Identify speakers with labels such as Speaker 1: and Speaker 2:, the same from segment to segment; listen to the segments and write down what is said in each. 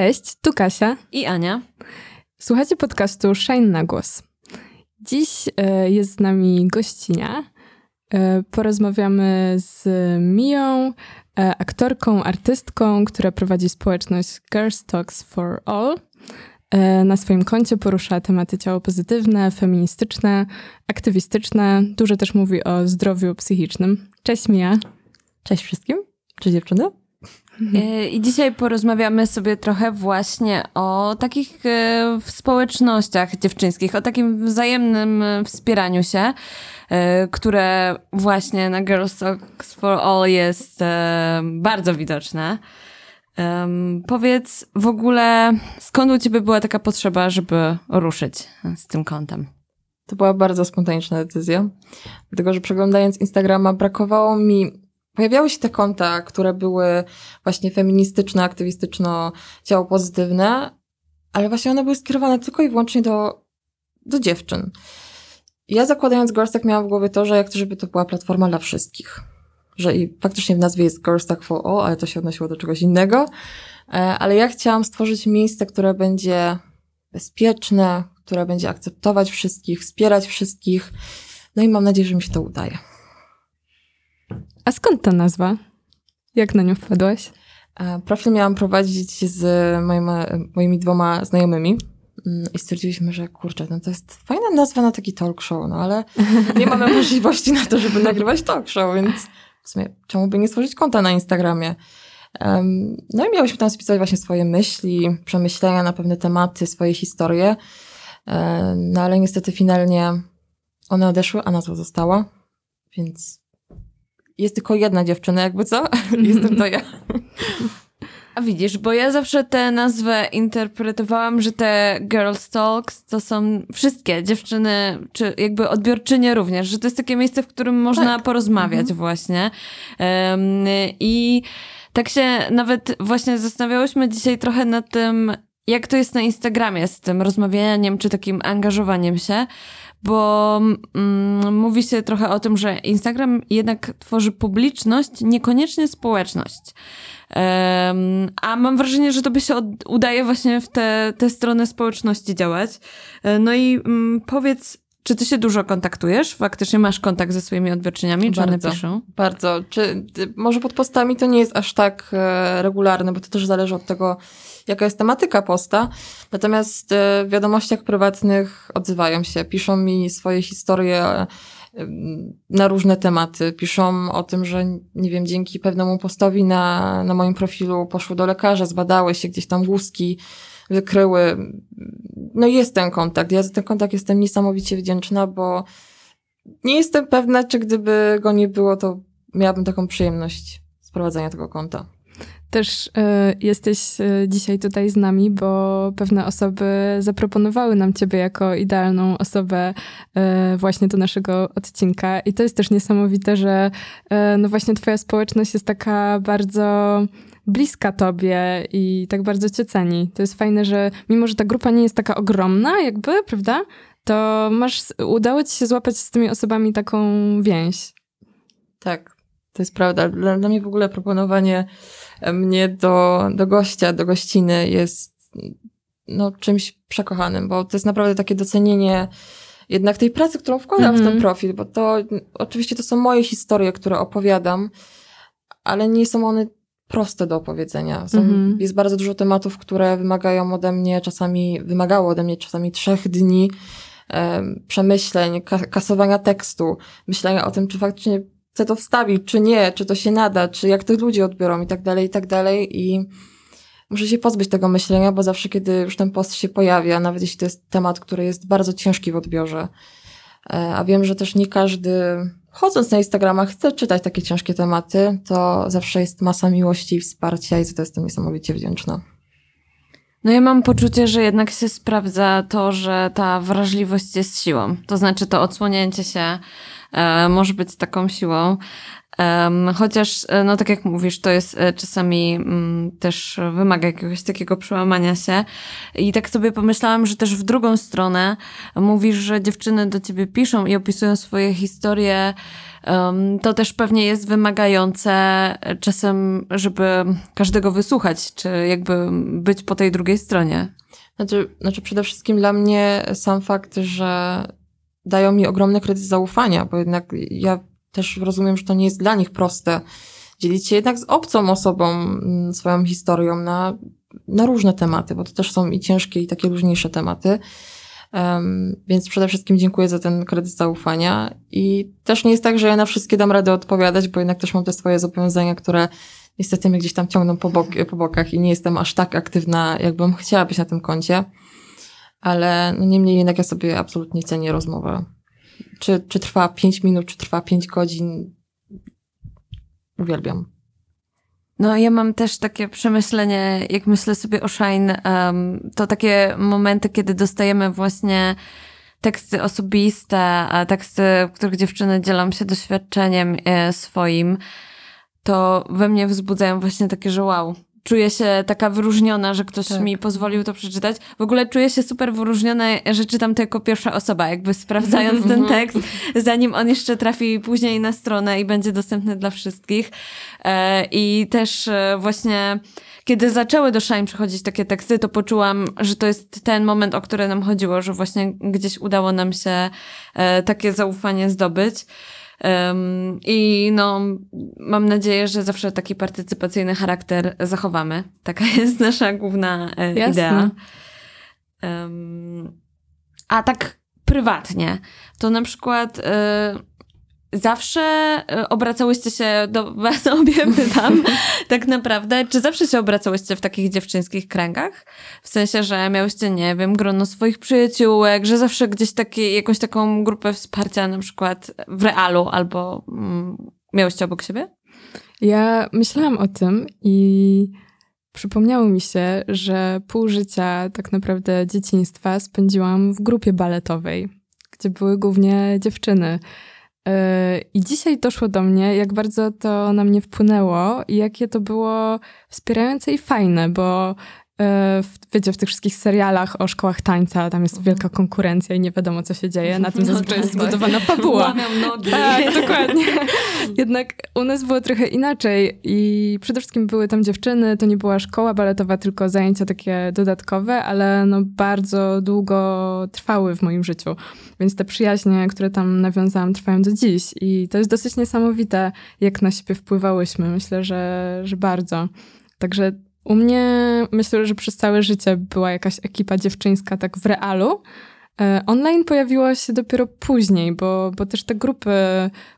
Speaker 1: Cześć, tu Kasia
Speaker 2: i Ania.
Speaker 1: Słuchacie podcastu Shine na głos. Dziś e, jest z nami gościnia. E, porozmawiamy z Mią, e, aktorką, artystką, która prowadzi społeczność Girls Talks for All. Na swoim koncie porusza tematy ciało pozytywne, feministyczne, aktywistyczne. Dużo też mówi o zdrowiu psychicznym. Cześć Mia.
Speaker 3: Cześć wszystkim. Cześć dziewczyny.
Speaker 2: E, I dzisiaj porozmawiamy sobie trochę właśnie o takich e, społecznościach dziewczyńskich, o takim wzajemnym e, wspieraniu się, które właśnie na Girls Talks for All jest bardzo widoczne. Powiedz w ogóle, skąd u ciebie była taka potrzeba, żeby ruszyć z tym kątem?
Speaker 3: To była bardzo spontaniczna decyzja, dlatego że przeglądając Instagrama brakowało mi Pojawiały się te konta, które były właśnie feministyczne, aktywistyczno, ciało pozytywne, ale właśnie one były skierowane tylko i wyłącznie do, do dziewczyn. Ja zakładając Girls miałam w głowie to, że jak to, żeby to była platforma dla wszystkich. Że i faktycznie w nazwie jest Girls for All, ale to się odnosiło do czegoś innego. E, ale ja chciałam stworzyć miejsce, które będzie bezpieczne, które będzie akceptować wszystkich, wspierać wszystkich. No i mam nadzieję, że mi się to udaje.
Speaker 1: A skąd ta nazwa? Jak na nią wpadłaś?
Speaker 3: E, profil miałam prowadzić z moimi, moimi dwoma znajomymi. Mm, I stwierdziliśmy, że kurczę, no to jest fajna nazwa na taki talk show, no ale nie mamy możliwości na to, żeby nagrywać talk show, więc w sumie czemu by nie stworzyć konta na Instagramie? No i miałyśmy tam spisać właśnie swoje myśli, przemyślenia na pewne tematy, swoje historie. E, no ale niestety finalnie one odeszły, a nazwa została, więc jest tylko jedna dziewczyna, jakby co? Jestem to ja.
Speaker 2: A widzisz, bo ja zawsze tę nazwę interpretowałam, że te girls talks to są wszystkie dziewczyny, czy jakby odbiorczynie również, że to jest takie miejsce, w którym można tak. porozmawiać mhm. właśnie. Um, I tak się nawet właśnie zastanawiałyśmy dzisiaj trochę nad tym, jak to jest na Instagramie z tym rozmawianiem, czy takim angażowaniem się, bo mm, mówi się trochę o tym, że Instagram jednak tworzy publiczność, niekoniecznie społeczność. Um, a mam wrażenie, że to by się od, udaje właśnie w te, te stronę społeczności działać. E, no i mm, powiedz, czy ty się dużo kontaktujesz? Faktycznie masz kontakt ze swoimi odbiorczyniami? Czy
Speaker 3: bardzo,
Speaker 2: one piszą?
Speaker 3: Bardzo. Czy, może pod postami to nie jest aż tak e, regularne, bo to też zależy od tego, jaka jest tematyka posta. Natomiast e, w wiadomościach prywatnych odzywają się, piszą mi swoje historie e, na różne tematy. Piszą o tym, że nie wiem, dzięki pewnemu postowi na, na moim profilu poszły do lekarza, zbadały się gdzieś tam głuski, wykryły. No jest ten kontakt. Ja za ten kontakt jestem niesamowicie wdzięczna, bo nie jestem pewna, czy gdyby go nie było, to miałabym taką przyjemność sprowadzania tego konta.
Speaker 1: Też y, jesteś y, dzisiaj tutaj z nami, bo pewne osoby zaproponowały nam ciebie jako idealną osobę y, właśnie do naszego odcinka. I to jest też niesamowite, że no właśnie twoja społeczność jest taka bardzo bliska tobie i tak bardzo cię ceni. To jest fajne, że mimo, że ta grupa nie jest taka ogromna jakby, prawda? To masz, udało ci się złapać z tymi osobami taką więź.
Speaker 3: Tak, to jest prawda. Dla, dla mnie w ogóle proponowanie mnie do, do gościa, do gościny jest no, czymś przekochanym, bo to jest naprawdę takie docenienie jednak tej pracy, którą wkładam mm -hmm. w ten mhm. profil, bo to oczywiście to są moje historie, które opowiadam, ale nie są one proste do opowiedzenia. Są, mm -hmm. Jest bardzo dużo tematów, które wymagają ode mnie czasami, wymagało ode mnie czasami trzech dni e, przemyśleń, ka kasowania tekstu, myślenia o tym, czy faktycznie chcę to wstawić, czy nie, czy to się nada, czy jak to ludzie odbiorą i tak dalej, i tak dalej. I muszę się pozbyć tego myślenia, bo zawsze, kiedy już ten post się pojawia, nawet jeśli to jest temat, który jest bardzo ciężki w odbiorze, e, a wiem, że też nie każdy, chodząc na Instagrama, chce czytać takie ciężkie tematy, to zawsze jest masa miłości i wsparcia i za to jestem niesamowicie wdzięczna.
Speaker 2: No ja mam poczucie, że jednak się sprawdza to, że ta wrażliwość jest siłą. To znaczy to odsłonięcie się e, może być taką siłą. Um, chociaż, e, no tak jak mówisz, to jest e, czasami um, też wymaga jakiegoś takiego przełamania się. I tak sobie pomyślałam, że też w drugą stronę mówisz, że dziewczyny do ciebie piszą i opisują swoje historie. Um, to też pewnie jest wymagające czasem, żeby każdego wysłuchać, czy jakby być po tej drugiej stronie.
Speaker 3: Znaczy, znaczy przede wszystkim dla mnie sam fakt, że dają mi ogromny kredyt zaufania, bo jednak ja też rozumiem, że to nie jest dla nich proste dzielić się jednak z obcą osobą mm, swoją historią na, na różne tematy, bo to też są i ciężkie, i takie różniejsze tematy. Um, więc przede wszystkim dziękuję za ten kredyt zaufania. I też nie jest tak, że ja na wszystkie dam radę odpowiadać, bo jednak też mam te swoje zobowiązania, które niestety mnie gdzieś tam ciągną po, bok, po bokach i nie jestem aż tak aktywna, jakbym chciała być na tym koncie. Ale no niemniej jednak ja sobie absolutnie cenię rozmowę. Czy, czy trwa 5 minut, czy trwa 5 godzin. Uwielbiam.
Speaker 2: No, ja mam też takie przemyślenie, jak myślę sobie o Shine, um, to takie momenty, kiedy dostajemy właśnie teksty osobiste, teksty, w których dziewczyny dzielą się doświadczeniem e, swoim, to we mnie wzbudzają właśnie takie, że wow, czuję się taka wyróżniona, że ktoś tak. mi pozwolił to przeczytać. W ogóle czuję się super wyróżniona, że czytam to jako pierwsza osoba, jakby sprawdzając ten tekst, zanim on jeszcze trafi później na stronę i będzie dostępny dla wszystkich. E, I też e, właśnie kiedy zaczęły do Shine przychodzić takie teksty, to poczułam, że to jest ten moment, o który nam chodziło, że właśnie gdzieś udało nam się e, takie zaufanie zdobyć. Um, I no, mam nadzieję, że zawsze taki partycypacyjny charakter zachowamy. Taka jest nasza główna e, idea. Um, a tak prywatnie, to na przykład e, zawsze e, obracałyście się do was obie, pytam, tak naprawdę, czy zawsze się obracałyście w takich dziewczyńskich kręgach? W sensie, że miałyście, nie wiem, grono swoich przyjaciółek, że zawsze gdzieś taki, jakąś taką grupę wsparcia na przykład w realu albo mm, miałyście obok siebie?
Speaker 1: Ja myślałam o tym i przypomniało mi się, że pół życia tak naprawdę dzieciństwa spędziłam w grupie baletowej, gdzie były głównie dziewczyny. I dzisiaj doszło do mnie, jak bardzo to na mnie wpłynęło i jakie to było wspierające i fajne, bo w, wiecie, w tych wszystkich serialach o szkołach tańca, tam jest mhm. wielka konkurencja i nie wiadomo, co się dzieje. Na tym no zazwyczaj jest tak. zbudowana fabuła.
Speaker 2: Łamią nogi.
Speaker 1: Tak, dokładnie. Jednak u nas było trochę inaczej i przede wszystkim były tam dziewczyny, to nie była szkoła baletowa, tylko zajęcia takie dodatkowe, ale no bardzo długo trwały w moim życiu. Więc te przyjaźnie, które tam nawiązałam, trwają do dziś i to jest dosyć niesamowite, jak na siebie wpływałyśmy. Myślę, że, że bardzo. Także u mnie myślę, że przez całe życie była jakaś ekipa dziewczyńska tak w realu. E, online pojawiło się dopiero później, bo, bo też te grupy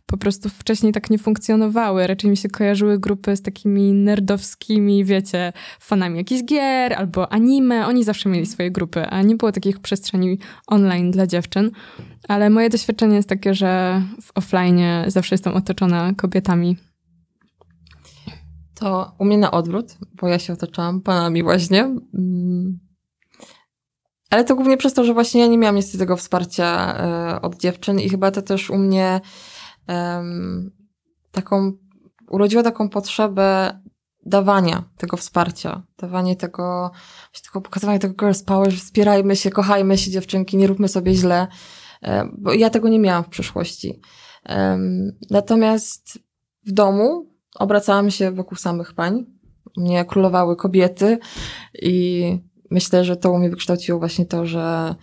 Speaker 1: po prostu wcześniej tak nie funkcjonowały. Raczej mi się kojarzyły grupy z takimi nerdowskimi, wiecie, fanami jakichś gier albo anime. Oni zawsze mieli swoje grupy, a nie było takich przestrzeni online dla dziewczyn. Ale moje doświadczenie jest takie, że w offline zawsze jestem otoczona kobietami
Speaker 3: to u mnie na odwrót, bo ja się otaczałam panami właśnie. Mm. Ale to głównie przez to, że właśnie ja nie miałam niestety tego wsparcia e, od dziewczyn i chyba to też u mnie taką, urodziło taką potrzebę dawania tego wsparcia, dawanie tego, tego pokazywania tego girls power, że wspierajmy się, kochajmy się dziewczynki, nie róbmy sobie źle, e, bo ja tego nie miałam w przeszłości. Natomiast w domu obracałam się wokół samych pań. Mnie królowały kobiety i myślę, że to u mnie wykształciło właśnie to, że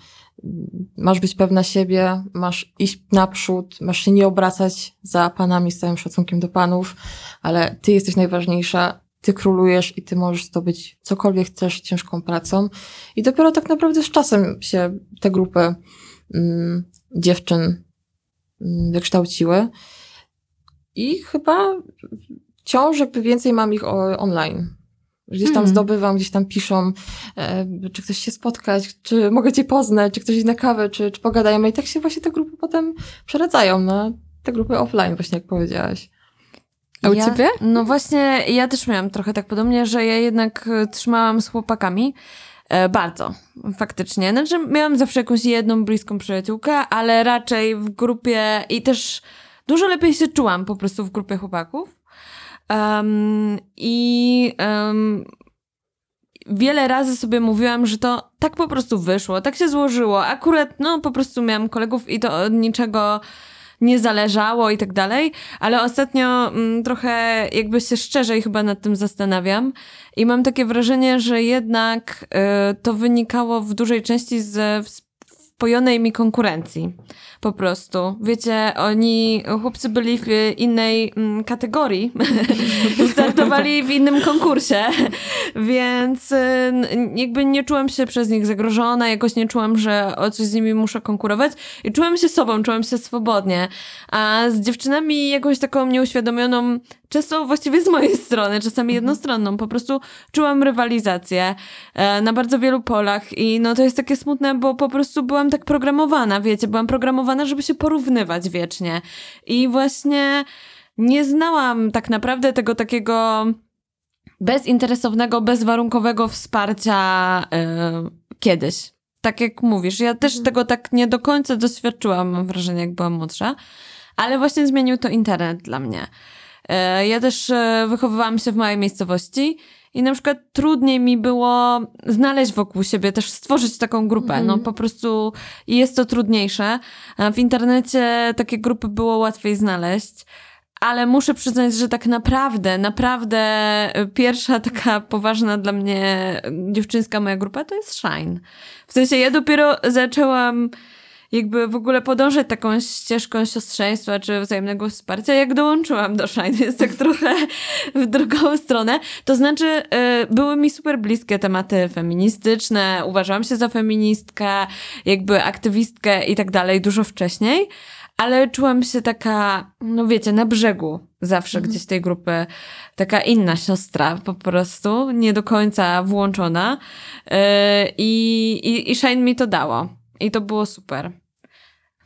Speaker 3: masz być pewna siebie, masz iść naprzód, masz się nie obracać za panami z całym szacunkiem do panów, ale ty jesteś najważniejsza, ty królujesz i ty możesz zdobyć cokolwiek chcesz ciężką pracą. I dopiero tak naprawdę z czasem się te grupy mm, dziewczyn mm, wykształciły. I chyba wciąż jakby więcej mam ich online. Gdzieś tam hmm. zdobywam, gdzieś tam piszą, e, czy ktoś się spotkać, czy mogę cię poznać, czy ktoś iść na kawę, czy, czy pogadajmy. I tak się właśnie te grupy potem przeradzają na te grupy offline, właśnie jak powiedziałaś.
Speaker 1: A u ja, ciebie?
Speaker 2: No właśnie, ja też miałam trochę tak podobnie, że ja jednak e, trzymałam z chłopakami. E, bardzo, faktycznie. Znaczy, miałam zawsze jakąś jedną bliską przyjaciółkę, ale raczej w grupie i też dużo lepiej się czułam po prostu w grupie chłopaków. Um, I um, wiele razy sobie mówiłam, że to tak po prostu wyszło, tak się złożyło. Akurat, no, po prostu miałam kolegów i to od niczego nie zależało i tak dalej, ale ostatnio mm, trochę jakby się szczerze chyba nad tym zastanawiam i mam takie wrażenie, że jednak y, to wynikało w dużej części z wpojonej mi konkurencji po prostu. Wiecie, oni, chłopcy byli w innej mm, kategorii, startowali w innym konkursie, więc y, jakby nie czułam się przez nich zagrożona, jakoś nie czułam, że o coś z nimi muszę konkurować i czułam się sobą, czułam się swobodnie. A z dziewczynami jakąś taką nieuświadomioną często właściwie z mojej strony, czasami mhm. jednostronną. Po prostu czułam rywalizację e, na bardzo wielu polach i no to jest takie smutne, bo po prostu byłam tak programowana, wiecie, byłam programowana, żeby się porównywać wiecznie. I właśnie nie znałam tak naprawdę tego takiego bezinteresownego, bezwarunkowego wsparcia e, kiedyś. Tak jak mówisz, ja też mhm. tego tak nie do końca doświadczyłam, mam wrażenie, jak byłam młodsza, ale właśnie zmienił to internet dla mnie. E, ja też e, wychowywałam się w małej miejscowości i na przykład trudniej mi było znaleźć wokół siebie, też stworzyć taką grupę. Mm. No po prostu jest to trudniejsze. W internecie takie grupy było łatwiej znaleźć. Ale muszę przyznać, że tak naprawdę, naprawdę e, pierwsza taka poważna dla mnie dziewczynska moja grupa to jest Shine. W sensie ja dopiero zaczęłam jakby w ogóle podążać taką ścieżką siostrzeństwa czy wzajemnego wsparcia, jak dołączyłam do Shine, jest tak trochę w drugą stronę. To znaczy, y, były mi super bliskie tematy feministyczne, uważałam się za feministkę, jakby aktywistkę i tak dalej dużo wcześniej, ale czułam się taka, no wiecie, na brzegu zawsze mhm. gdzieś tej grupy, taka inna siostra po prostu, nie do końca włączona yy, i, i Shine mi to dało. I to było super.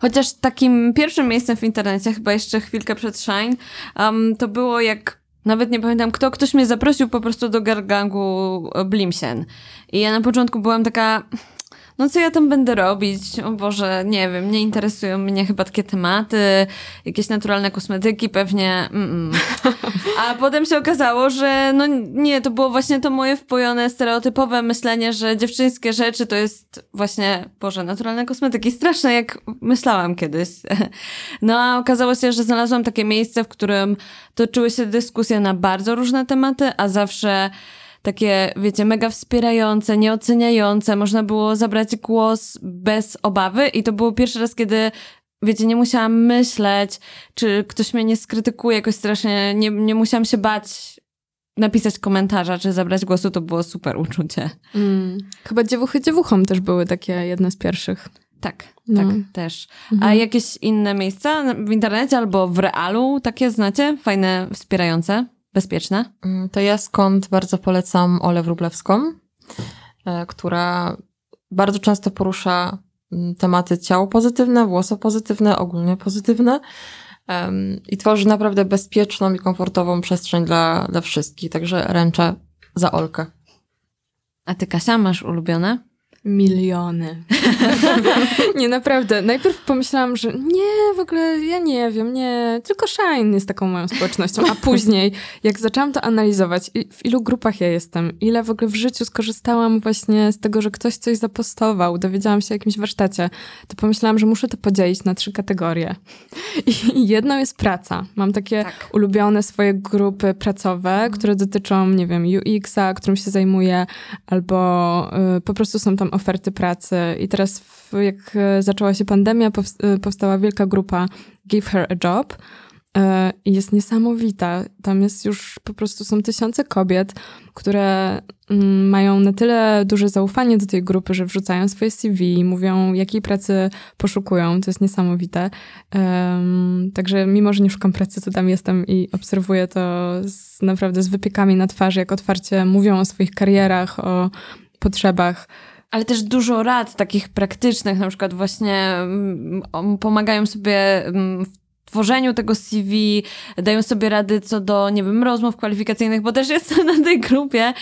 Speaker 2: Chociaż takim pierwszym miejscem w internecie, chyba jeszcze chwilkę przed Shine, um, to było jak nawet nie pamiętam kto, ktoś mnie zaprosił po prostu do gargangu Blimsen. I ja na początku byłam taka, no co ja tam będę robić? O Boże, nie wiem, nie interesują mnie chyba takie tematy, jakieś naturalne kosmetyki pewnie. Mm -mm. A potem się okazało, że no nie, to było właśnie to moje wpojone, stereotypowe myślenie, że dziewczyńskie rzeczy to jest właśnie, Boże, naturalne kosmetyki. Straszne, jak myślałam kiedyś. No a okazało się, że znalazłam takie miejsce, w którym toczyły się dyskusje na bardzo różne tematy, a zawsze takie, wiecie, mega wspierające, nieoceniające. Można było zabrać głos bez obawy i to było pierwszy raz, kiedy wiecie, nie musiałam myśleć, czy ktoś mnie nie skrytykuje jakoś strasznie, nie, nie musiałam się bać napisać komentarza, czy zabrać głosu, to było super uczucie.
Speaker 1: Mm. Chyba dziewuchy dziewuchom też były takie jedne z pierwszych.
Speaker 2: Tak, no. tak, też. Mhm. A jakieś inne miejsca w internecie albo w realu takie znacie? Fajne, wspierające? Bezpieczne?
Speaker 3: Mm, to ja skąd bardzo polecam Olę Wróblewską, e, która bardzo często porusza mm, tematy ciało pozytywne, włosy pozytywne, ogólnie pozytywne i tworzy naprawdę bezpieczną i komfortową przestrzeń dla, dla wszystkich. Także ręczę za Olkę.
Speaker 2: A ty, Kasia, masz ulubione?
Speaker 1: Miliony. nie, naprawdę. Najpierw pomyślałam, że nie, w ogóle ja nie wiem, nie, tylko Shine jest taką moją społecznością. A później, jak zaczęłam to analizować, w ilu grupach ja jestem, ile w ogóle w życiu skorzystałam właśnie z tego, że ktoś coś zapostował, dowiedziałam się o jakimś warsztacie, to pomyślałam, że muszę to podzielić na trzy kategorie. I jedną jest praca. Mam takie tak. ulubione swoje grupy pracowe, które dotyczą, nie wiem, UX-a, którym się zajmuję, albo y, po prostu są tam oferty pracy. I teraz, jak zaczęła się pandemia, powstała wielka grupa Give Her a Job. E, I jest niesamowita. Tam jest już po prostu są tysiące kobiet, które mm, mają na tyle duże zaufanie do tej grupy, że wrzucają swoje CV, mówią, jakiej pracy poszukują. To jest niesamowite. Um, także mimo, że nie szukam pracy, to tam jestem i obserwuję to z, naprawdę z wypiekami na twarzy, jak otwarcie mówią o swoich karierach, o potrzebach
Speaker 2: ale też dużo rad takich praktycznych, na przykład właśnie mm, pomagają sobie mm, w tworzeniu tego CV, dają sobie rady co do, nie wiem, rozmów kwalifikacyjnych, bo też jestem na tej grupie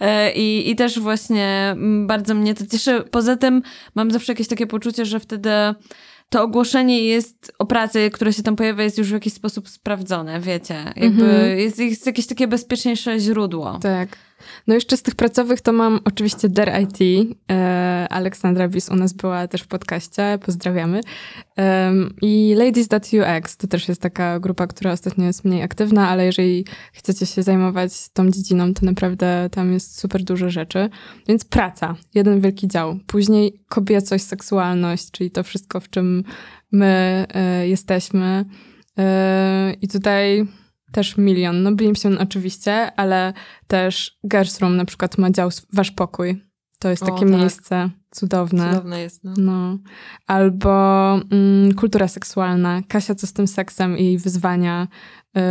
Speaker 2: e, i, i też właśnie mm, bardzo mnie to cieszy. Poza tym mam zawsze jakieś takie poczucie, że wtedy to ogłoszenie jest o pracy, które się tam pojawia, jest już w jakiś sposób sprawdzone, wiecie. Jakby
Speaker 1: Mhm.
Speaker 2: jest, jest jakieś takie bezpieczniejsze źródło.
Speaker 1: Tak. No jeszcze z tych pracowych to mam oczywiście Der IT. E, Aleksandra Bis u nas była też w podcaście, pozdrawiamy. I Ladies That UX to też jest taka grupa, która ostatnio jest mniej aktywna, ale jeżeli chcecie się zajmować tą dziedziną, to naprawdę tam jest super dużo rzeczy. Więc praca, jeden wielki dział. Później kobiecość, seksualność, czyli to wszystko, w czym my e, jesteśmy. E, I tutaj też milion. No Blimson oczywiście, ale też Girls Room na przykład ma dział Wasz Pokój. To jest
Speaker 3: O,
Speaker 1: takie
Speaker 3: tak.
Speaker 1: miejsce cudowne.
Speaker 3: Cudowne jest, no.
Speaker 1: No. Albo mm, kultura seksualna. Kasia, co z tym seksem i wyzwania. Yy,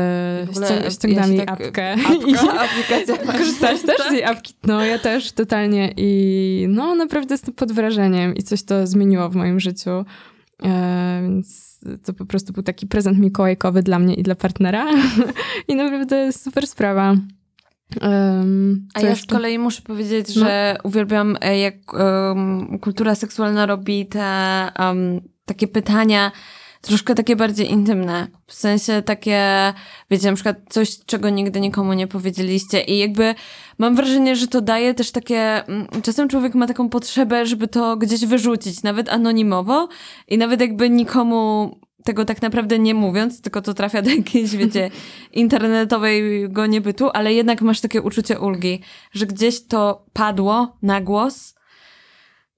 Speaker 3: W ogóle
Speaker 1: ścią- ściągnęłam
Speaker 3: ja się tak-
Speaker 1: apkę.
Speaker 3: Apka, aplikacja.
Speaker 1: Korzystasz też z jej apki? No, ja też totalnie i no, naprawdę jestem pod wrażeniem i coś to zmieniło w moim życiu. E, więc to po prostu był taki prezent mikołajkowy dla mnie i dla partnera. I naprawdę super sprawa. Um,
Speaker 2: A ja z kolei muszę powiedzieć,
Speaker 1: No.
Speaker 2: że uwielbiam, e, jak em, kultura seksualna robi te em, takie pytania, troszkę takie bardziej intymne. W sensie takie, wiecie, na przykład coś, czego nigdy nikomu nie powiedzieliście. I jakby mam wrażenie, że to daje też takie. mm, Czasem człowiek ma taką potrzebę, żeby to gdzieś wyrzucić, nawet anonimowo i nawet jakby nikomu tego tak naprawdę nie mówiąc, tylko to trafia do jakiejś, wiecie, internetowego niebytu, ale jednak masz takie uczucie ulgi, że gdzieś to padło na głos.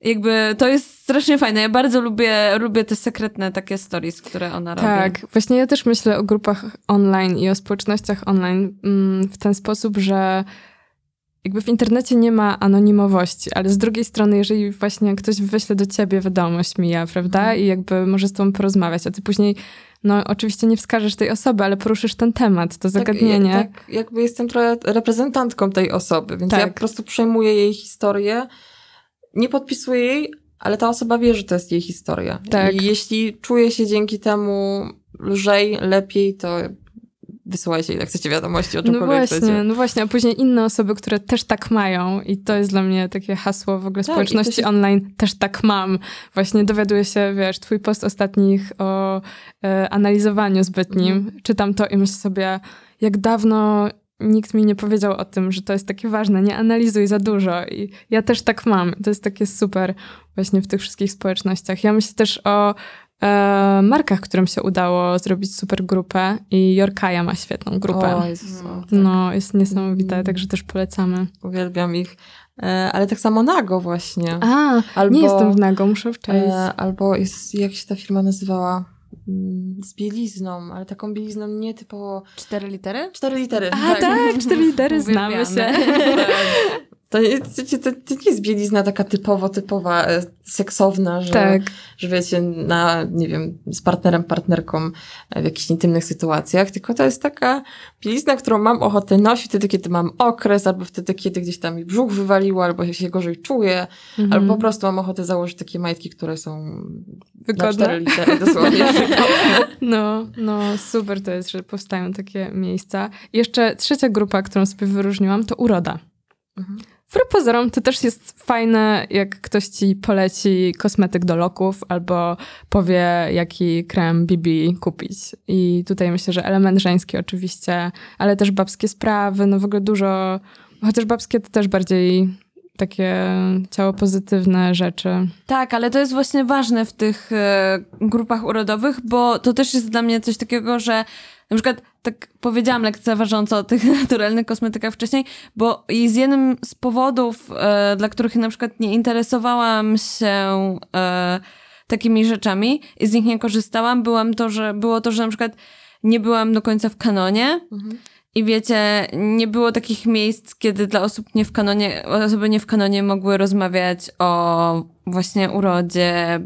Speaker 2: Jakby to jest strasznie fajne. Ja bardzo lubię, lubię te sekretne takie stories, które ona robi.
Speaker 1: Tak, właśnie ja też myślę o grupach online i o społecznościach online mm, w ten sposób, że jakby w internecie nie ma anonimowości, ale z drugiej strony, jeżeli właśnie ktoś wyśle do ciebie wiadomość mija, prawda?
Speaker 3: Mhm.
Speaker 1: I jakby może z tobą porozmawiać, a ty później, no oczywiście nie wskażesz tej osoby, ale poruszysz ten temat, to zagadnienie.
Speaker 3: Tak, tak, jakby jestem trochę reprezentantką tej osoby, więc ja
Speaker 1: Tak.
Speaker 3: po prostu przejmuję jej historię, nie podpisuję jej, ale ta osoba wie, że to jest jej historia.
Speaker 1: Tak.
Speaker 3: I jeśli czuje się dzięki temu lżej, lepiej, to wysyłajcie ile chcecie wiadomości o
Speaker 1: No
Speaker 3: czymkolwiek
Speaker 1: właśnie,
Speaker 3: chcecie.
Speaker 1: no właśnie, a później inne osoby, które też tak mają i to jest dla mnie takie hasło w ogóle
Speaker 3: Tak,
Speaker 1: społeczności
Speaker 3: się-
Speaker 1: online, też tak mam. Właśnie dowiaduję się, wiesz, twój post ostatnich o e, analizowaniu zbytnim,
Speaker 3: Mhm.
Speaker 1: czytam to i myślę sobie, jak dawno nikt mi nie powiedział o tym, że to jest takie ważne, nie analizuj za dużo i ja też tak mam. To jest takie super właśnie w tych wszystkich społecznościach. Ja myślę też o e, markach, którym się udało zrobić super grupę i Jorkaja ma świetną grupę.
Speaker 3: O Jezus, o, tak.
Speaker 1: No, jest niesamowite,
Speaker 3: Mm.
Speaker 1: także też polecamy.
Speaker 3: Uwielbiam ich. E, ale tak samo Nago właśnie.
Speaker 1: A,
Speaker 3: Albo-
Speaker 1: nie jestem w Nago, muszę wczoraj.
Speaker 3: E, albo jest, jak się ta firma nazywała? Mm, Z bielizną, ale taką bielizną nie typowo...
Speaker 2: Cztery litery?
Speaker 3: Cztery litery.
Speaker 1: A tak, cztery litery, znamy się.
Speaker 3: To, nie- to, to, to nie jest bielizna taka typowo, typowa, e, seksowna, że,
Speaker 1: Tak,
Speaker 3: że wiecie, na, nie wiem, z partnerem, partnerką e, w jakichś intymnych sytuacjach, tylko to jest taka bielizna, którą mam ochotę nosić wtedy, kiedy mam okres, albo wtedy, kiedy gdzieś tam mi brzuch wywaliło, albo się gorzej czuję,
Speaker 1: mhm.
Speaker 3: albo po prostu mam ochotę założyć takie majtki, które są na
Speaker 1: Wygodne.
Speaker 3: cztery litery dosłownie.
Speaker 1: No, no, super to jest, że powstają takie miejsca. Jeszcze trzecia grupa, którą sobie wyróżniłam, to uroda.
Speaker 3: Mhm.
Speaker 1: Wbrew pozorom, to też jest fajne, jak ktoś ci poleci kosmetyk do loków albo powie, jaki krem BB kupić. I tutaj myślę, że element żeński oczywiście, ale też babskie sprawy, no w ogóle dużo, chociaż babskie to też bardziej takie ciało pozytywne rzeczy.
Speaker 2: Tak, ale to jest właśnie ważne w tych e, grupach urodowych, bo to też jest dla mnie coś takiego, że na przykład tak powiedziałam lekceważąco o tych naturalnych kosmetykach wcześniej, bo i z jednym z powodów, e, dla których na przykład nie interesowałam się e, takimi rzeczami i z nich nie korzystałam, byłam to, że, było to, że na przykład nie byłam do końca w kanonie,
Speaker 3: Mhm.
Speaker 2: I wiecie, nie było takich miejsc, kiedy dla osób nie w kanonie, osoby nie w kanonie mogły rozmawiać o właśnie urodzie,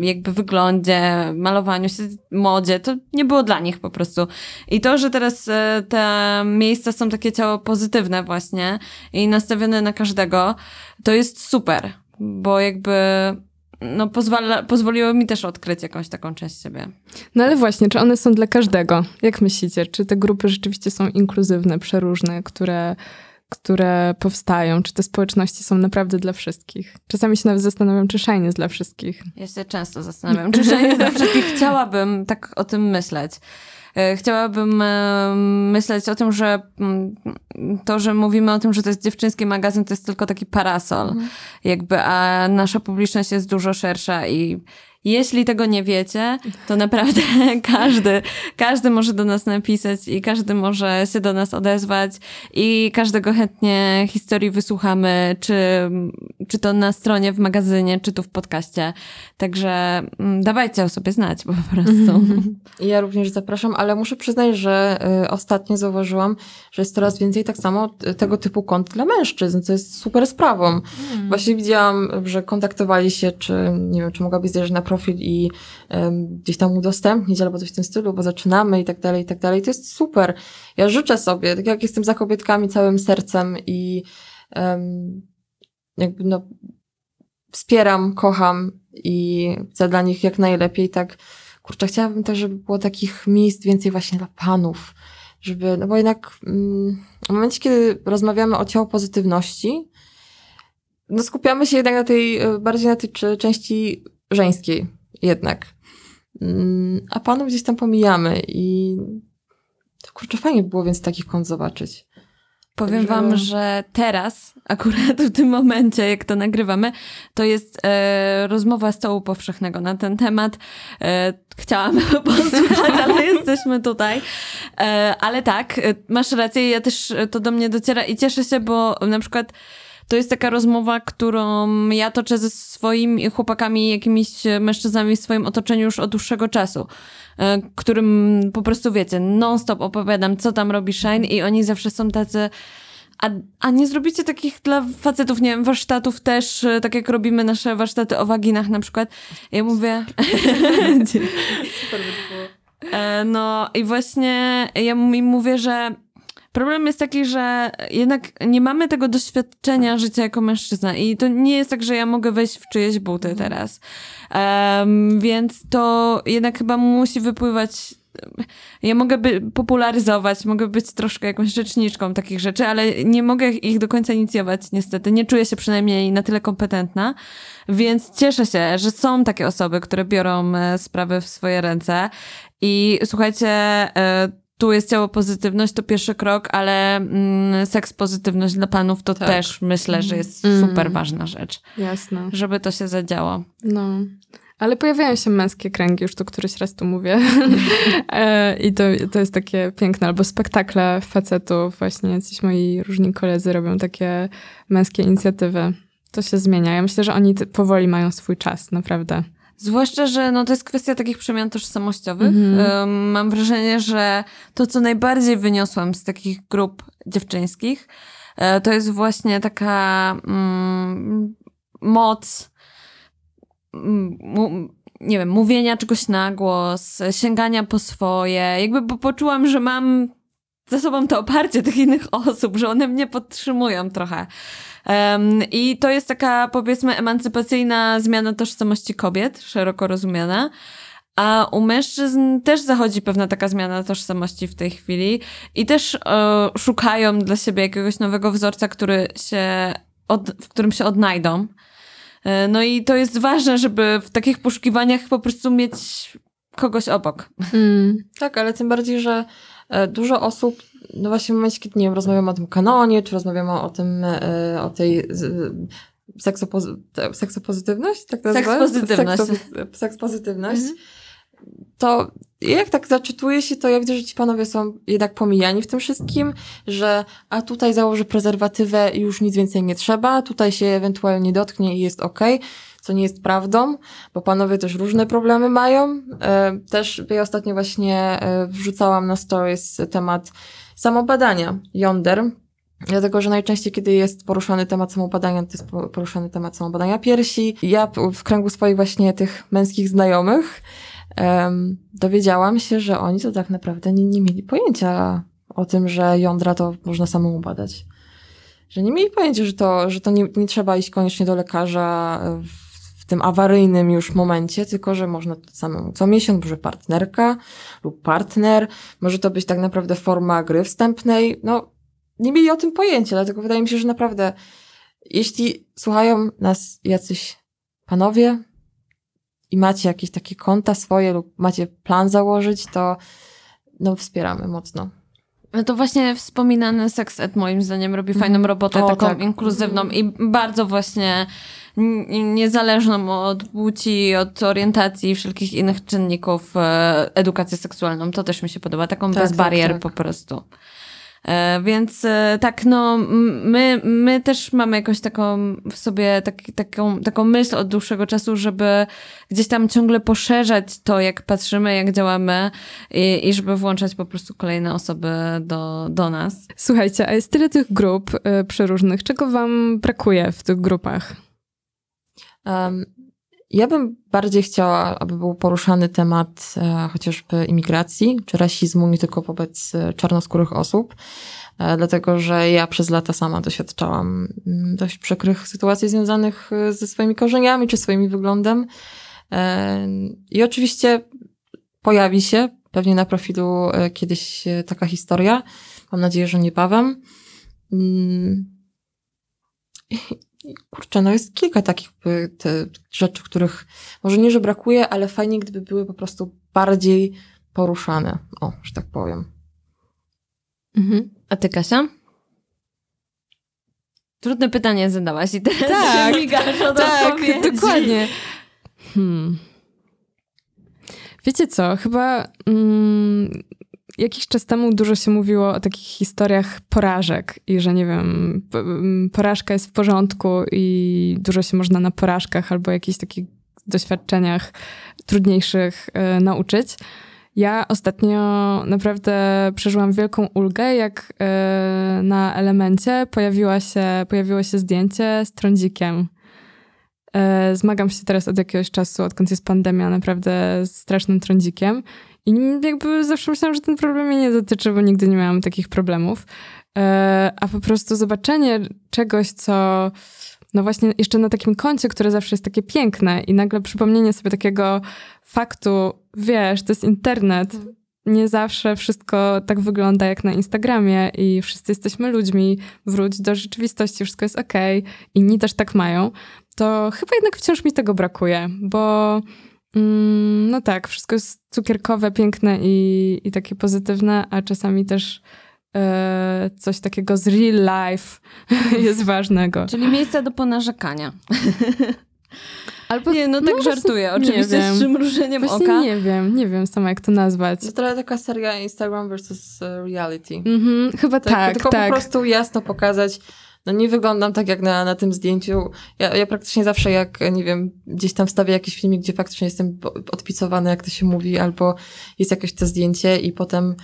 Speaker 2: jakby wyglądzie, malowaniu się, modzie. To nie było dla nich po prostu. I to, że teraz e, te miejsca są takie ciało pozytywne właśnie i nastawione na każdego, to jest super, bo jakby no pozwala, pozwoliło mi też odkryć jakąś taką część siebie.
Speaker 1: No ale właśnie, czy one są dla każdego? Jak myślicie? Czy te grupy rzeczywiście są inkluzywne, przeróżne, które które powstają, czy te społeczności są naprawdę dla wszystkich. Czasami się nawet zastanawiam, czy Shine jest dla wszystkich.
Speaker 2: Ja się często zastanawiam, czy Shine jest dla wszystkich. Chciałabym tak o tym myśleć. E, chciałabym e, myśleć o tym, że mm, to, że mówimy o tym, że to jest dziewczyński magazyn, to jest tylko taki parasol, mhm. jakby, a nasza publiczność jest dużo szersza i jeśli tego nie wiecie, to naprawdę każdy, każdy może do nas napisać i każdy może się do nas odezwać i każdego chętnie historii wysłuchamy, czy, czy to na stronie, w magazynie, czy tu w podcaście. Także mm, dawajcie o sobie znać po prostu.
Speaker 3: Ja również zapraszam, ale muszę przyznać, że y, ostatnio zauważyłam, że jest coraz więcej tak samo tego typu kont dla mężczyzn, co jest super sprawą. Hmm. Właśnie widziałam, że kontaktowali się, czy nie wiem, czy mogłabyś zjeżdżać na profil i um, gdzieś tam udostępnić albo coś w tym stylu, bo zaczynamy i tak dalej, i tak dalej. To jest super. Ja życzę sobie, tak jak jestem za kobietkami całym sercem i um, jakby no wspieram, kocham i chcę dla nich jak najlepiej, tak kurczę, chciałabym też, żeby było takich miejsc więcej właśnie dla panów, żeby, no bo jednak mm, w momencie, kiedy rozmawiamy o ciało pozytywności, no skupiamy się jednak na tej, e, bardziej na tej części żeńskiej jednak. Mm, a panów gdzieś tam pomijamy i kurczę, fajnie było więc takich kont zobaczyć.
Speaker 2: Powiem wam, że teraz, akurat w tym momencie, jak to nagrywamy, to jest e, rozmowa stołu powszechnego na ten temat. E, chciałam posłuchać, ale jesteśmy tutaj. E, ale tak, e, masz rację, ja też to do mnie dociera i cieszę się, bo na przykład to jest taka rozmowa, którą ja toczę ze swoimi chłopakami, jakimiś mężczyznami w swoim otoczeniu już od dłuższego czasu, e, którym po prostu wiecie, non-stop opowiadam, co tam robi Shine i oni zawsze są tacy. A, a nie zrobicie takich dla facetów, nie wiem, warsztatów też, e, tak jak robimy nasze warsztaty o waginach na przykład. Ja mówię... Super by było. E, no i właśnie ja im mówię, że Problem jest taki, że jednak nie mamy tego doświadczenia życia jako mężczyzna i to nie jest tak, że ja mogę wejść w czyjeś buty mhm. teraz. Um, więc to jednak chyba musi wypływać ja mogę by popularyzować, mogę być troszkę jakąś rzeczniczką takich rzeczy, ale nie mogę ich do końca inicjować, niestety. Nie czuję się przynajmniej na tyle kompetentna, więc cieszę się, że są takie osoby, które biorą e, sprawy w swoje ręce. I słuchajcie, e, tu jest ciało pozytywność, to pierwszy krok, ale mm, seks pozytywność dla panów to tak. też myślę, że jest mm. super ważna rzecz.
Speaker 1: Jasne.
Speaker 2: Żeby to się zadziało.
Speaker 1: No. Ale pojawiają się męskie kręgi, już to któryś raz tu mówię. E, I to, to jest takie piękne, albo spektakle facetów, właśnie jacyś moi różni koledzy robią takie męskie inicjatywy. To się zmienia. Ja myślę, że oni powoli mają swój czas, naprawdę.
Speaker 2: Zwłaszcza, że no, to jest kwestia takich przemian tożsamościowych. Mm-hmm. mam wrażenie, że to, co najbardziej wyniosłam z takich grup dziewczyńskich, e, to jest właśnie taka mm, moc, mm, nie wiem, mówienia czegoś na głos, sięgania po swoje. Jakby poczułam, że mam za sobą to oparcie tych innych osób, że one mnie podtrzymują trochę. Um, I to jest taka, powiedzmy, emancypacyjna zmiana tożsamości kobiet, szeroko rozumiana. A u mężczyzn też zachodzi pewna taka zmiana tożsamości w tej chwili i też e, szukają dla siebie jakiegoś nowego wzorca, który się od, w którym się odnajdą. E, no i to jest ważne, żeby w takich poszukiwaniach po prostu mieć kogoś obok.
Speaker 3: Mm. Tak, ale tym bardziej, że dużo osób no właśnie w momencie, kiedy nie wiem, rozmawiamy o tym kanonie, czy rozmawiamy o tym, e, o tej seksopozy seksopozytywność? Tak to
Speaker 2: Sekspozytywność.
Speaker 3: Sekspozytywność. Mhm. To jak tak zaczytuję się, to ja widzę, że ci panowie są jednak pomijani w tym wszystkim, że a tutaj założy prezerwatywę i już nic więcej nie trzeba, tutaj się ewentualnie dotknie i jest okej. Okay co nie jest prawdą, bo panowie też różne problemy mają. E, też ja ostatnio właśnie e, wrzucałam na stories temat samobadania Yonder, Dlatego, że najczęściej, kiedy jest poruszany temat samobadania, to jest poruszany temat samobadania piersi. Ja w kręgu swoich właśnie tych męskich znajomych um, dowiedziałam się, że oni to tak naprawdę nie, nie mieli pojęcia o tym, że jądra to można samemu badać. Że nie mieli pojęcia, że to, że to nie, nie trzeba iść koniecznie do lekarza w tym awaryjnym już momencie, tylko że można to samemu co miesiąc, może partnerka lub partner, może to być tak naprawdę forma gry wstępnej, no nie mieli o tym pojęcia, dlatego wydaje mi się, że naprawdę, jeśli słuchają nas jacyś panowie i macie jakieś takie konta swoje lub macie plan założyć, to no wspieramy mocno.
Speaker 2: No to właśnie wspominany Sex Ed moim zdaniem robi fajną
Speaker 3: Mhm.
Speaker 2: robotę,
Speaker 3: O,
Speaker 2: taką
Speaker 3: tak.
Speaker 2: inkluzywną i bardzo właśnie niezależną od płci, od orientacji i wszelkich innych czynników e, edukację seksualną. To też mi się podoba, taką
Speaker 3: Tak,
Speaker 2: bez
Speaker 3: tak,
Speaker 2: barier
Speaker 3: tak.
Speaker 2: po prostu. E, Więc e, tak, no, my, my też mamy jakąś taką w sobie taki, taką, taką myśl od dłuższego czasu, żeby gdzieś tam ciągle poszerzać to, jak patrzymy, jak działamy i, i żeby włączać po prostu kolejne osoby do, do nas.
Speaker 1: Słuchajcie, a jest tyle tych grup y, przeróżnych. Czego wam brakuje w tych grupach?
Speaker 3: Ja bym bardziej chciała, aby był poruszany temat e, chociażby imigracji czy rasizmu, nie tylko wobec e, czarnoskórych osób, e, dlatego że ja przez lata sama doświadczałam mm, dość przykrych sytuacji związanych ze swoimi korzeniami czy swoim wyglądem. I oczywiście pojawi się pewnie na profilu kiedyś taka historia. Mam nadzieję, że niebawem. Kurczę, no jest kilka takich te rzeczy, których może nie, że brakuje, ale fajnie, gdyby były po prostu bardziej poruszane. O, że tak powiem.
Speaker 1: Mhm.
Speaker 2: A ty, Kasia? Trudne pytanie zadałaś i teraz
Speaker 1: Tak,
Speaker 2: się migasz od
Speaker 1: Tak,
Speaker 2: odpowiedzi.
Speaker 1: dokładnie. Hmm. Wiecie co, chyba mm, jakiś czas temu dużo się mówiło o takich historiach porażek i że nie wiem, porażka jest w porządku i dużo się można na porażkach albo jakichś takich doświadczeniach trudniejszych e, nauczyć. Ja ostatnio naprawdę przeżyłam wielką ulgę, jak e, na elemencie pojawiła się, pojawiło się zdjęcie z trądzikiem. E, Zmagam się teraz od jakiegoś czasu, odkąd jest pandemia, naprawdę z strasznym trądzikiem. I jakby zawsze myślałam, że ten problem mnie nie dotyczy, bo nigdy nie miałam takich problemów. E, A po prostu zobaczenie czegoś, co no właśnie jeszcze na takim koncie, które zawsze jest takie piękne i nagle przypomnienie sobie takiego faktu, wiesz, to jest internet, nie zawsze wszystko tak wygląda jak na Instagramie i wszyscy jesteśmy ludźmi, wróć do rzeczywistości, wszystko jest okej, inni też tak mają, to chyba jednak wciąż mi tego brakuje, bo mm, no tak, wszystko jest cukierkowe, piękne i, i takie pozytywne, a czasami też e, coś takiego z real life jest ważnego.
Speaker 2: Czyli miejsce do ponarzekania.
Speaker 1: Albo
Speaker 2: Nie, no tak
Speaker 1: no,
Speaker 2: żartuję.
Speaker 1: nie
Speaker 2: Oczywiście
Speaker 1: wiem.
Speaker 2: z przymrużeniem
Speaker 1: Właśnie
Speaker 2: oka.
Speaker 1: nie wiem, nie wiem sama jak to nazwać.
Speaker 3: To trochę taka seria Instagram versus e, reality.
Speaker 1: Mhm, chyba
Speaker 3: Tak,
Speaker 1: tak,
Speaker 3: tylko
Speaker 1: tak.
Speaker 3: po prostu jasno pokazać, no nie wyglądam tak jak na, na tym zdjęciu. Ja, ja praktycznie zawsze jak, nie wiem, gdzieś tam wstawię jakiś filmik, gdzie faktycznie jestem odpicowany, jak to się mówi, albo jest jakieś to zdjęcie i potem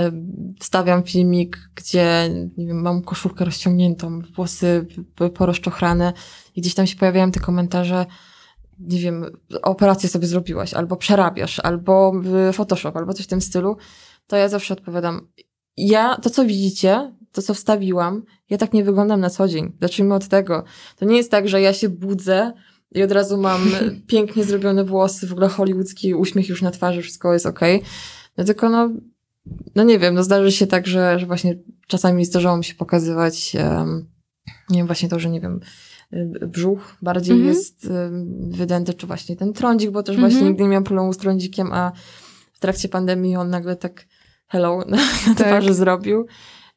Speaker 3: e, wstawiam filmik, gdzie, nie wiem, mam koszulkę rozciągniętą, włosy p- porozczochrane i gdzieś tam się pojawiają te komentarze, nie wiem, operację sobie zrobiłaś, albo przerabiasz, albo y, Photoshop, albo coś w tym stylu, to ja zawsze odpowiadam, ja, to co widzicie, to co wstawiłam, ja tak nie wyglądam na co dzień. Zacznijmy od tego. To nie jest tak, że ja się budzę i od razu mam pięknie zrobione włosy, w ogóle hollywoodzki uśmiech już na twarzy, wszystko jest okej. No tylko no, no nie wiem, no zdarzy się tak, że, że właśnie czasami zdarzało mi się pokazywać, um, nie wiem, właśnie to, że nie wiem, y, brzuch bardziej
Speaker 1: Mhm.
Speaker 3: jest um, wydęty, czy właśnie ten trądzik, bo też
Speaker 1: Mhm.
Speaker 3: właśnie nigdy nie miałam problemu z trądzikiem, a w trakcie pandemii on nagle tak hello na, na
Speaker 1: Tak.
Speaker 3: twarzy zrobił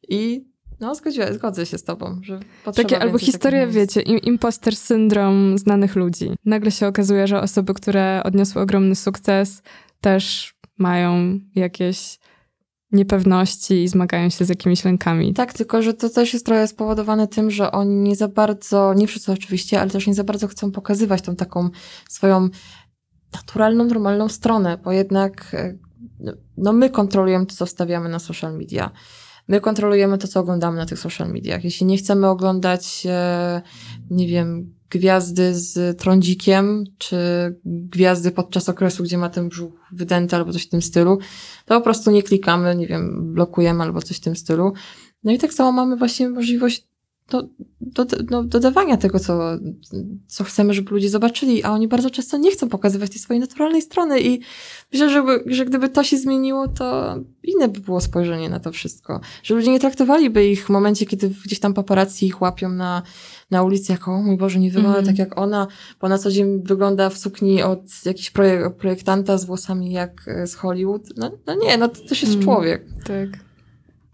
Speaker 3: i no zgodziłem, zgodzę się z tobą, że potrzeba
Speaker 1: Takie, albo
Speaker 3: miejsc.
Speaker 1: wiecie, im, imposter syndrom znanych ludzi. Nagle się okazuje, że osoby, które odniosły ogromny sukces, też mają jakieś niepewności i zmagają się z jakimiś lękami.
Speaker 3: Tak, tylko że to też jest trochę spowodowane tym, że oni nie za bardzo, nie wszyscy oczywiście, ale też nie za bardzo chcą pokazywać tą taką swoją naturalną, normalną stronę, bo jednak e, no, no my kontrolujemy to, co wstawiamy na social media. My kontrolujemy to, co oglądamy na tych social mediach. Jeśli nie chcemy oglądać, e, nie wiem, gwiazdy z trądzikiem, czy gwiazdy podczas okresu, gdzie ma ten brzuch wydęty albo coś w tym stylu, to po prostu nie klikamy, nie wiem, blokujemy albo coś w tym stylu. No i tak samo mamy właśnie możliwość do, do, do, dodawania tego, co, co chcemy, żeby ludzie zobaczyli, a oni bardzo często nie chcą pokazywać tej swojej naturalnej strony i myślę, żeby, że gdyby to się zmieniło, to inne by było spojrzenie na to wszystko. Że ludzie nie traktowaliby ich w momencie, kiedy gdzieś tam paparazzi ich łapią na, na ulicy jako, o mój Boże, nie wygląda mm. tak jak ona, bo na co dzień wygląda w sukni od jakiegoś projek projektanta z włosami jak z Hollywood. No, no nie, no to też jest mm. człowiek.
Speaker 1: Tak.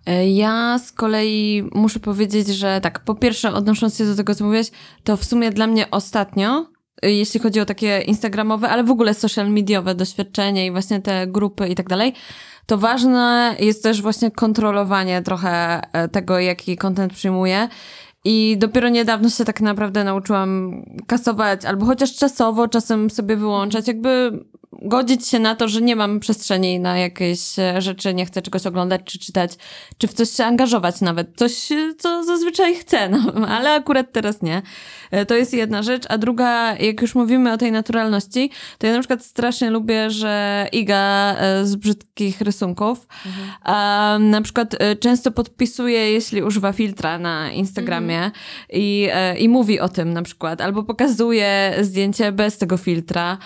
Speaker 2: E, ja z kolei muszę powiedzieć, że tak, po pierwsze, odnosząc się do tego, co mówiłeś, to w sumie dla mnie ostatnio, e, jeśli chodzi o takie instagramowe, ale w ogóle social mediowe doświadczenie i właśnie te grupy i tak dalej, to ważne jest też właśnie kontrolowanie trochę e, tego, jaki content przyjmuję. I dopiero niedawno się tak naprawdę nauczyłam kasować, albo chociaż czasowo czasem sobie wyłączać, jakby godzić się na to, że nie mam przestrzeni na jakieś e, rzeczy, nie chcę czegoś oglądać czy czytać, czy w coś się angażować nawet. Coś, e, co zazwyczaj chcę, no, ale akurat teraz nie. E, to jest jedna rzecz. A druga, jak już mówimy o tej naturalności, to ja na przykład strasznie lubię, że Iga z brzydkich rysunków mhm. na przykład często podpisuje, jeśli używa filtra na Instagramie mhm. i, i mówi o tym na przykład, albo pokazuje zdjęcie bez tego filtra.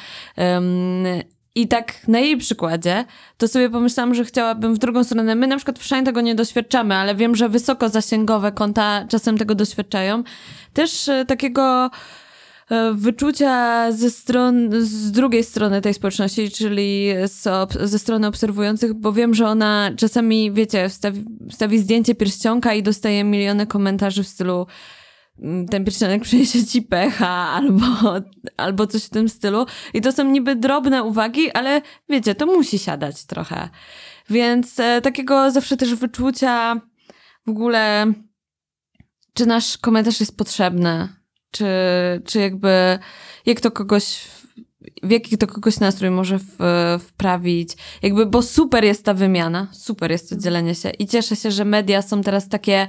Speaker 2: I tak na jej przykładzie, to sobie pomyślałam, że chciałabym w drugą stronę. My na przykład w tego nie doświadczamy, ale wiem, że wysoko zasięgowe konta czasem tego doświadczają. Też e, takiego e, wyczucia ze stron, z drugiej strony tej społeczności, czyli z, ze strony obserwujących, bo wiem, że ona czasami, wiecie, wstawi, wstawi zdjęcie pierścionka i dostaje miliony komentarzy w stylu ten pierścionek przyniesie ci pecha albo, albo coś w tym stylu. I to są niby drobne uwagi, ale wiecie, to musi siadać trochę. Więc e, takiego zawsze też wyczucia w ogóle, czy nasz komentarz jest potrzebny, czy, czy jakby, jak to kogoś, w jaki to kogoś nastrój może w, wprawić. Jakby, bo super jest ta wymiana, super jest to dzielenie się i cieszę się, że media są teraz takie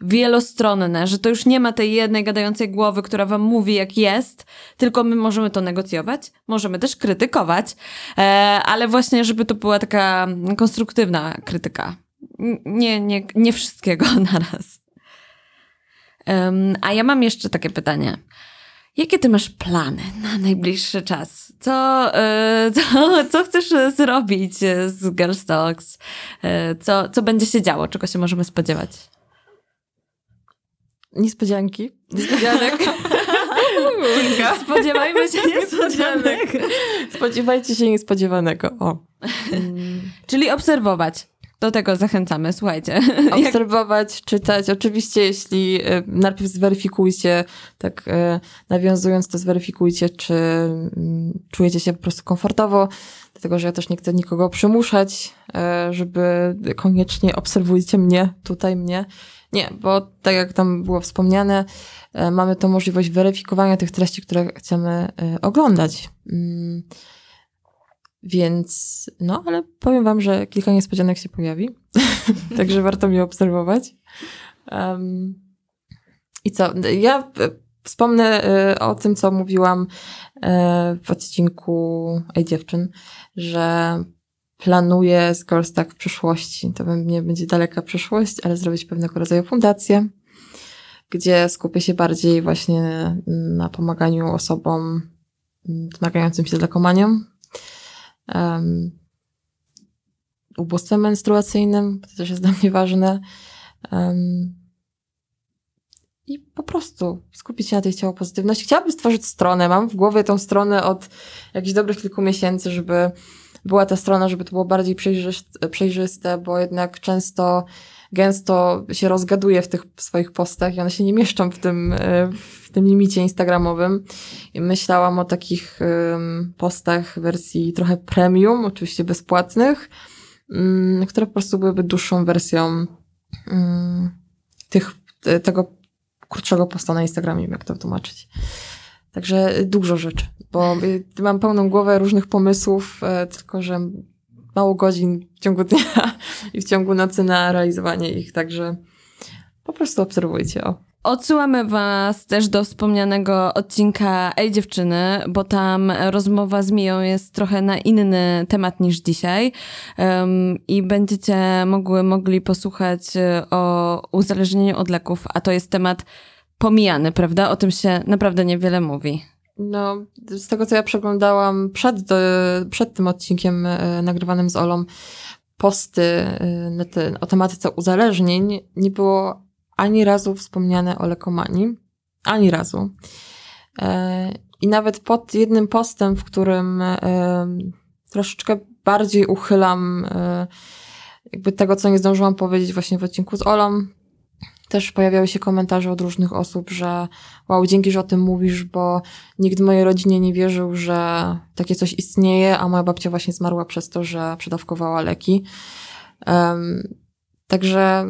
Speaker 2: wielostronne, że to już nie ma tej jednej gadającej głowy, która wam mówi jak jest, tylko my możemy to negocjować, możemy też krytykować, e, ale właśnie, żeby to była taka konstruktywna krytyka. Nie, nie, nie wszystkiego naraz. A ja mam jeszcze takie pytanie. Jakie ty masz plany na najbliższy czas? Co, e, co, co chcesz zrobić z Girls Talks? E, co, co będzie się działo? Czego się możemy spodziewać?
Speaker 3: Niespodzianki. Niespodzianek.
Speaker 2: Spodziewajmy się niespodzianek.
Speaker 3: Spodziewajcie się niespodziewanego. O.
Speaker 2: Czyli obserwować. Do tego zachęcamy, słuchajcie.
Speaker 3: Obserwować, czytać. Oczywiście, jeśli y, najpierw zweryfikujcie, tak y, nawiązując, to zweryfikujcie, czy mm, czujecie się po prostu komfortowo, dlatego że ja też nie chcę nikogo przymuszać, y, żeby koniecznie obserwujcie mnie, tutaj mnie nie, bo tak jak tam było wspomniane, mamy tą możliwość weryfikowania tych treści, które chcemy oglądać. Mm, więc, no, ale powiem Wam, że kilka niespodzianek się pojawi, także warto mnie obserwować. Um, I co? Ja e, wspomnę o tym, co mówiłam w odcinku Ej Dziewczyn, że planuję skorzystać w przyszłości, to nie będzie daleka przyszłość, ale zrobić pewnego rodzaju fundację, gdzie skupię się bardziej właśnie na pomaganiu osobom zmagającym się z lekomanią, um, ubóstwem menstruacyjnym, to też jest dla mnie ważne. Um, i po prostu skupić się na tej ciało pozytywności. Chciałabym stworzyć stronę. Mam w głowie tą stronę od jakichś dobrych kilku miesięcy, żeby była ta strona, żeby to było bardziej przejrzyste, bo jednak często gęsto się rozgaduje w tych swoich postach i one się nie mieszczą w tym, e, w tym limicie instagramowym. I myślałam o takich postach w wersji trochę premium, oczywiście bezpłatnych, mm, które po prostu byłyby dłuższą wersją mm, tych, tego krótszego posta na Instagramie, jak to tłumaczyć. Także dużo rzeczy, bo mam pełną głowę różnych pomysłów, e, tylko że mało godzin w ciągu dnia i w ciągu nocy na realizowanie ich, także po prostu obserwujcie. O.
Speaker 2: Odsyłamy Was też do wspomnianego odcinka Ej dziewczyny, bo tam rozmowa z Miją jest trochę na inny temat niż dzisiaj um, i będziecie mogły, mogli posłuchać e, o uzależnieniu od leków, a to jest temat pomijany, prawda? O tym się naprawdę niewiele mówi.
Speaker 3: No, z tego co ja przeglądałam przed, przed tym odcinkiem e, nagrywanym z Olą, posty e, o tematyce uzależnień, nie było ani razu wspomniane o lekomanii. Ani razu. E, I nawet pod jednym postem, w którym troszeczkę bardziej uchylam jakby tego, co nie zdążyłam powiedzieć właśnie w odcinku z Olą, też pojawiały się komentarze od różnych osób, że wow, dzięki, że o tym mówisz, bo nikt w mojej rodzinie nie wierzył, że takie coś istnieje, a moja babcia właśnie zmarła przez to, że przedawkowała leki. Um, także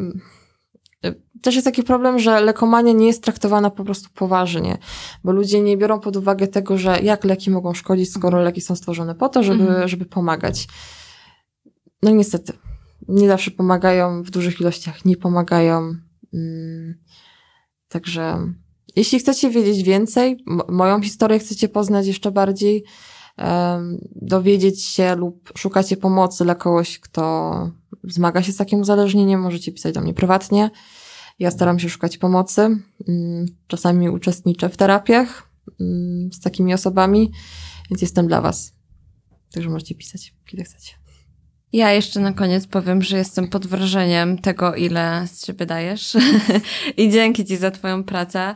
Speaker 3: też jest taki problem, że lekomania nie jest traktowana po prostu poważnie, bo ludzie nie biorą pod uwagę tego, że jak leki mogą szkodzić, skoro leki są stworzone po to, żeby, mhm. żeby pomagać. No niestety, nie zawsze pomagają, w dużych ilościach nie pomagają. Mm, także jeśli chcecie wiedzieć więcej, moją historię chcecie poznać jeszcze bardziej, dowiedzieć się lub szukacie pomocy dla kogoś, kto zmaga się z takim uzależnieniem, możecie pisać do mnie prywatnie. Ja staram się szukać pomocy. Mm, czasami uczestniczę w terapiach mm, z takimi osobami, więc jestem dla Was. Także możecie pisać, kiedy chcecie.
Speaker 2: Ja jeszcze na koniec powiem, że jestem pod wrażeniem tego, ile z siebie dajesz. I dzięki Ci za Twoją pracę.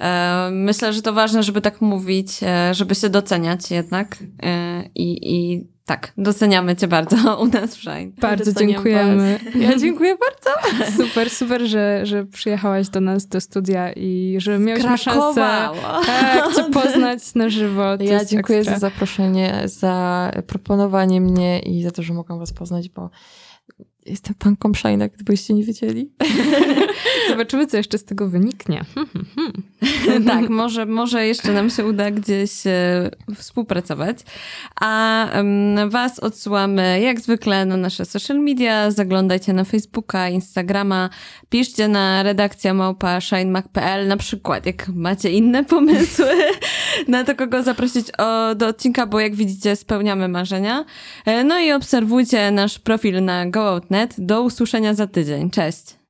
Speaker 2: E, myślę, że to ważne, żeby tak mówić, e, żeby się doceniać jednak. E, I, i tak, doceniamy Cię bardzo u nas w Shine.
Speaker 1: Bardzo dziękujemy.
Speaker 2: Was. Ja dziękuję bardzo.
Speaker 1: Super, super, że, że przyjechałaś do nas do studia i że miałyśmy szansę tak, Cię poznać na żywo. To
Speaker 3: ja dziękuję ekstra. za zaproszenie, za proponowanie mnie i za to, że mogłam Was poznać, bo Jestem fanką Shine'a, gdybyście nie wiedzieli.
Speaker 1: Zobaczymy, co jeszcze z tego wyniknie.
Speaker 2: tak, może, może jeszcze nam się uda gdzieś e, współpracować. A was odsyłamy jak zwykle na nasze social media. Zaglądajcie na Facebooka, Instagrama. Piszcie na redakcja małpa shinemac.pl na przykład, jak macie inne pomysły na to, kogo zaprosić o, do odcinka, bo jak widzicie spełniamy marzenia. E, no i obserwujcie nasz profil na GoOutNet. Do usłyszenia za tydzień. Cześć!